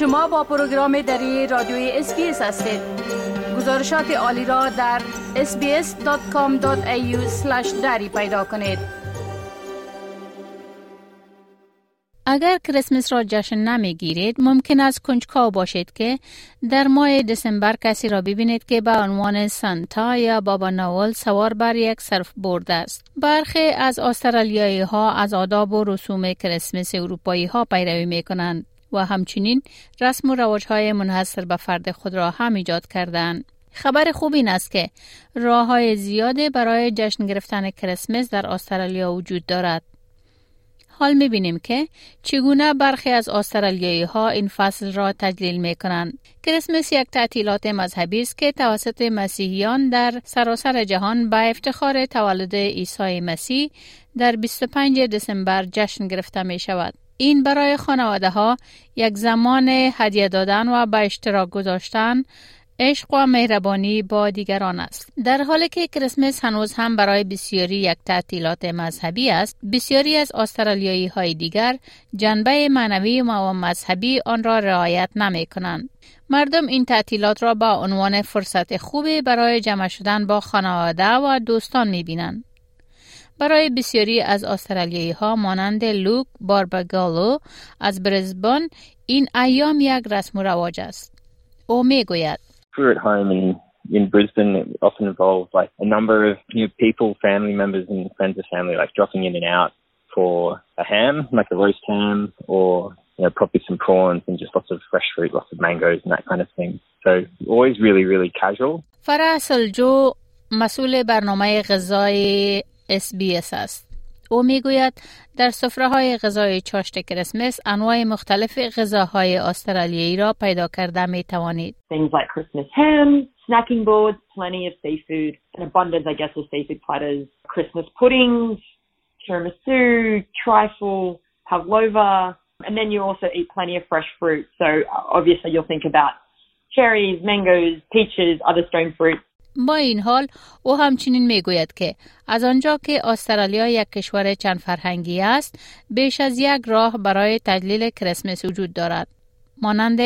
شما با پروگرام دری رادیوی SBS هستید. گزارشات عالی را در sbs.com.au دری پیدا کنید. اگر کریسمس را جشن نمی ممکن است کنجکاو باشید که در ماه دسامبر کسی را ببینید که به عنوان سانتا یا بابا نوال سوار بر یک surfboard است. برخی از استرالیایی ها از آداب و رسوم کریسمس اروپایی ها پیروی می کنند و همچنین رسم و رواج های منحصر به فرد خود را هم ایجاد کردند. خبر خوب این است که راه های زیاده برای جشن گرفتن کریسمس در استرالیا وجود دارد. حال می‌بینیم که چگونه برخی از استرالیایی ها این فصل را تجلیل می کنند. کریسمس یک تعطیلات مذهبی است که توسط مسیحیان در سراسر جهان به افتخار تولد عیسی مسیح در 25 دسامبر جشن گرفته می شود. این برای خانواده ها یک زمان هدیه دادن و به اشتراک گذاشتن عشق و مهربانی با دیگران است. در حالی که کریسمس هنوز هم برای بسیاری یک تعطیلات مذهبی است، بسیاری از استرالیایی های دیگر جنبه معنوی و مذهبی آن را رعایت نمی کنند. مردم این تعطیلات را با عنوان فرصت خوبی برای جمع شدن با خانواده و دوستان می بینند. برای بسیاری از استرالیایی ها مانند لوک باربگالو از برزبان این ایام یک رسم و رواج است. او می گوید we're at home in in Brisbane, it often involves like a number of you know, people, family members, and friends of family, like dropping in and out for a ham, like a roast ham, or you know, probably some prawns and just lots of fresh fruit, lots of mangoes and that kind of thing. So always really, really casual. فرح سلجو مسئول برنامه غذای SBS است. او می‌گوید در سفره های غذای چاشت کریسمس انواع مختلف غذاهای استرالیایی را پیدا کرده می توانید. Things like Christmas ham, snacking boards, plenty of seafood, an abundance I guess of seafood platters, Christmas puddings, tiramisu, trifle, pavlova, and then you also eat plenty of fresh fruit. So obviously you'll think about cherries, mangoes, peaches, other stone fruit. با این حال او همچنین می گوید که از آنجا که استرالیا یک کشور چند فرهنگی است بیش از یک راه برای تجلیل کریسمس وجود دارد. مانند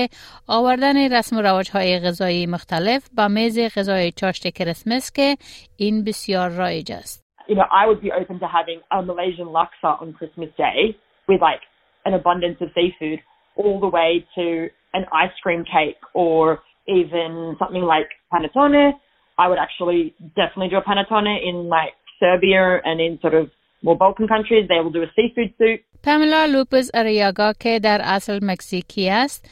آوردن رسم و رواج های غذایی مختلف به میز غذای چاشت کریسمس که این بسیار رایج است. You know, I would be open to having a Malaysian laksa on Christmas Day with like an abundance of seafood all the way to an ice cream cake or even something like panettone I would actually definitely do a panettone in like Serbia and in sort of more Balkan countries. They will do a seafood soup. پاملا لوپز اریاگا که در اصل مکزیکی است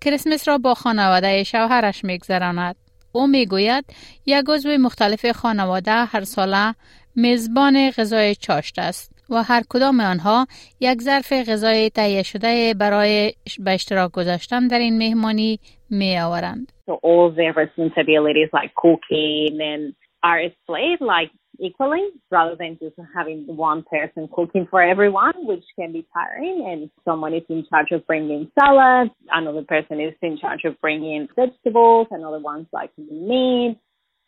کریسمس را با خانواده شوهرش میگذراند او می‌گوید یک عضو مختلف خانواده هر ساله میزبان غذای چاشت است و هر کدام آنها یک ظرف غذای تهیه شده برای به اشتراک گذاشتن در این مهمانی می آورند. All their responsibilities like cooking and are split like equally rather than just having one person cooking for everyone, which can be tiring. And someone is in charge of bringing salad, another person is in charge of bringing vegetables, another one's like meat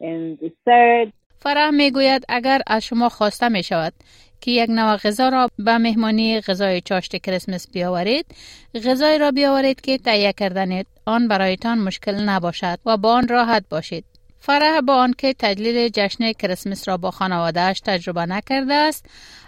and dessert. فرح می‌گوید اگر از شما خواسته می شود که یک نوع غذا را به مهمانی غذای چاشت کریسمس بیاورید غذای را بیاورید که تهیه کردن آن برایتان مشکل نباشد و با آن راحت باشید. فرح با آنکه تجلیل جشن کریسمس را با خانوادهش تجربه نکرده است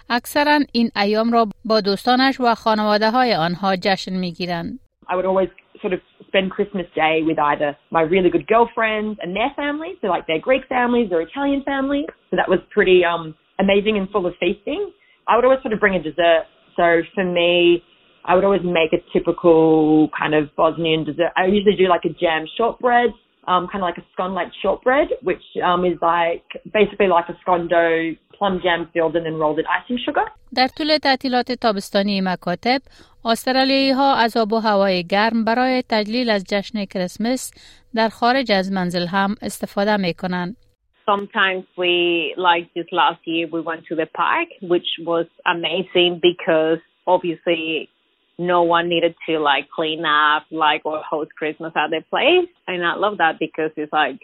اکثرا این ایام را با دوستانش و خانواده های آنها جشن می‌گیرند. I would always sort of spend Christmas Day with either my really good girlfriends and their families, so like their Greek families or Italian families. So that was pretty um amazing and full of feasting. I would always sort of bring a dessert. So for me, I would always make a typical kind of Bosnian dessert. I usually do like a jam shortbread, um, kind of like a scone like shortbread, which um, is like basically like a scone dough, plum jam filled and then rolled in icing sugar. در طول تعطیلات تابستانی مکاتب استرالیایی ها از آب و هوای گرم برای تجلیل از جشن کریسمس در خارج از منزل هم استفاده می کنند. sometimes we, like this last year, we went to the park, which was amazing because obviously no one needed to like clean up, like, or host Christmas at their place. And I love that because it's like,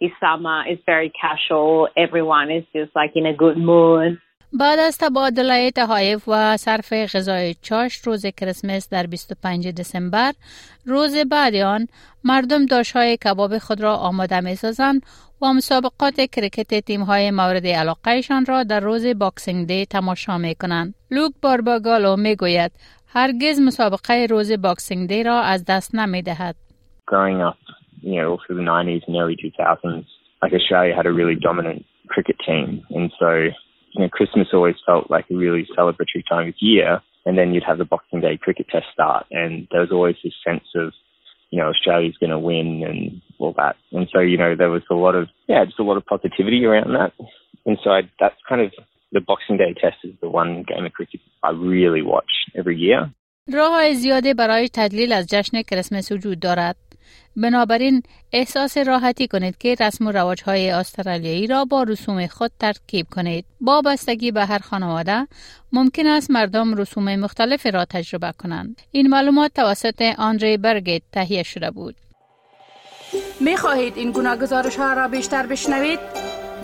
it's summer, it's very casual, everyone is just like in a good mood. بعد از تبادله تحایف و صرف غذای چاش روز کریسمس در 25 دسامبر روز بعد آن مردم داشهای کباب خود را آماده می سازند و مسابقات کرکت تیم های مورد علاقهشان را در روز Boxing Day تماشا می کنند. لوک بارباگالو می گوید هرگز مسابقه روز Boxing Day را از دست نمی دهد. Growing up, you know, all through the 90s and early 2000s, like Australia had a really dominant cricket team. And so, you know, Christmas always felt like a really celebratory time of year. And then you'd have the Boxing Day cricket test start. And there was always this sense of, you know, Australia's going to win and all that. And so, you know, there was a lot of, yeah, just a lot of positivity around that. And so I, that's kind of the Boxing Day test is the one game of cricket I really watch every year. راه زیاده برای تدلیل از جشن کریسمس وجود دارد. بنابراین احساس راحتی کنید که رسم و رواج های استرالیایی را با رسوم خود ترکیب کنید. با بستگی به هر خانواده ممکن است مردم رسوم مختلف را تجربه کنند. این معلومات توسط آندری برگت تهیه شده بود. می خواهید این گونه گزارش ها را بیشتر بشنوید؟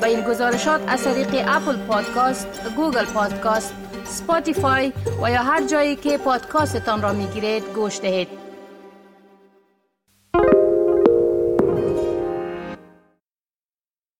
با این گزارشات از طریق Apple Podcast، Google Podcast، Spotify و یا هر جایی که پادکاستتان را می گیرید گوش دهید.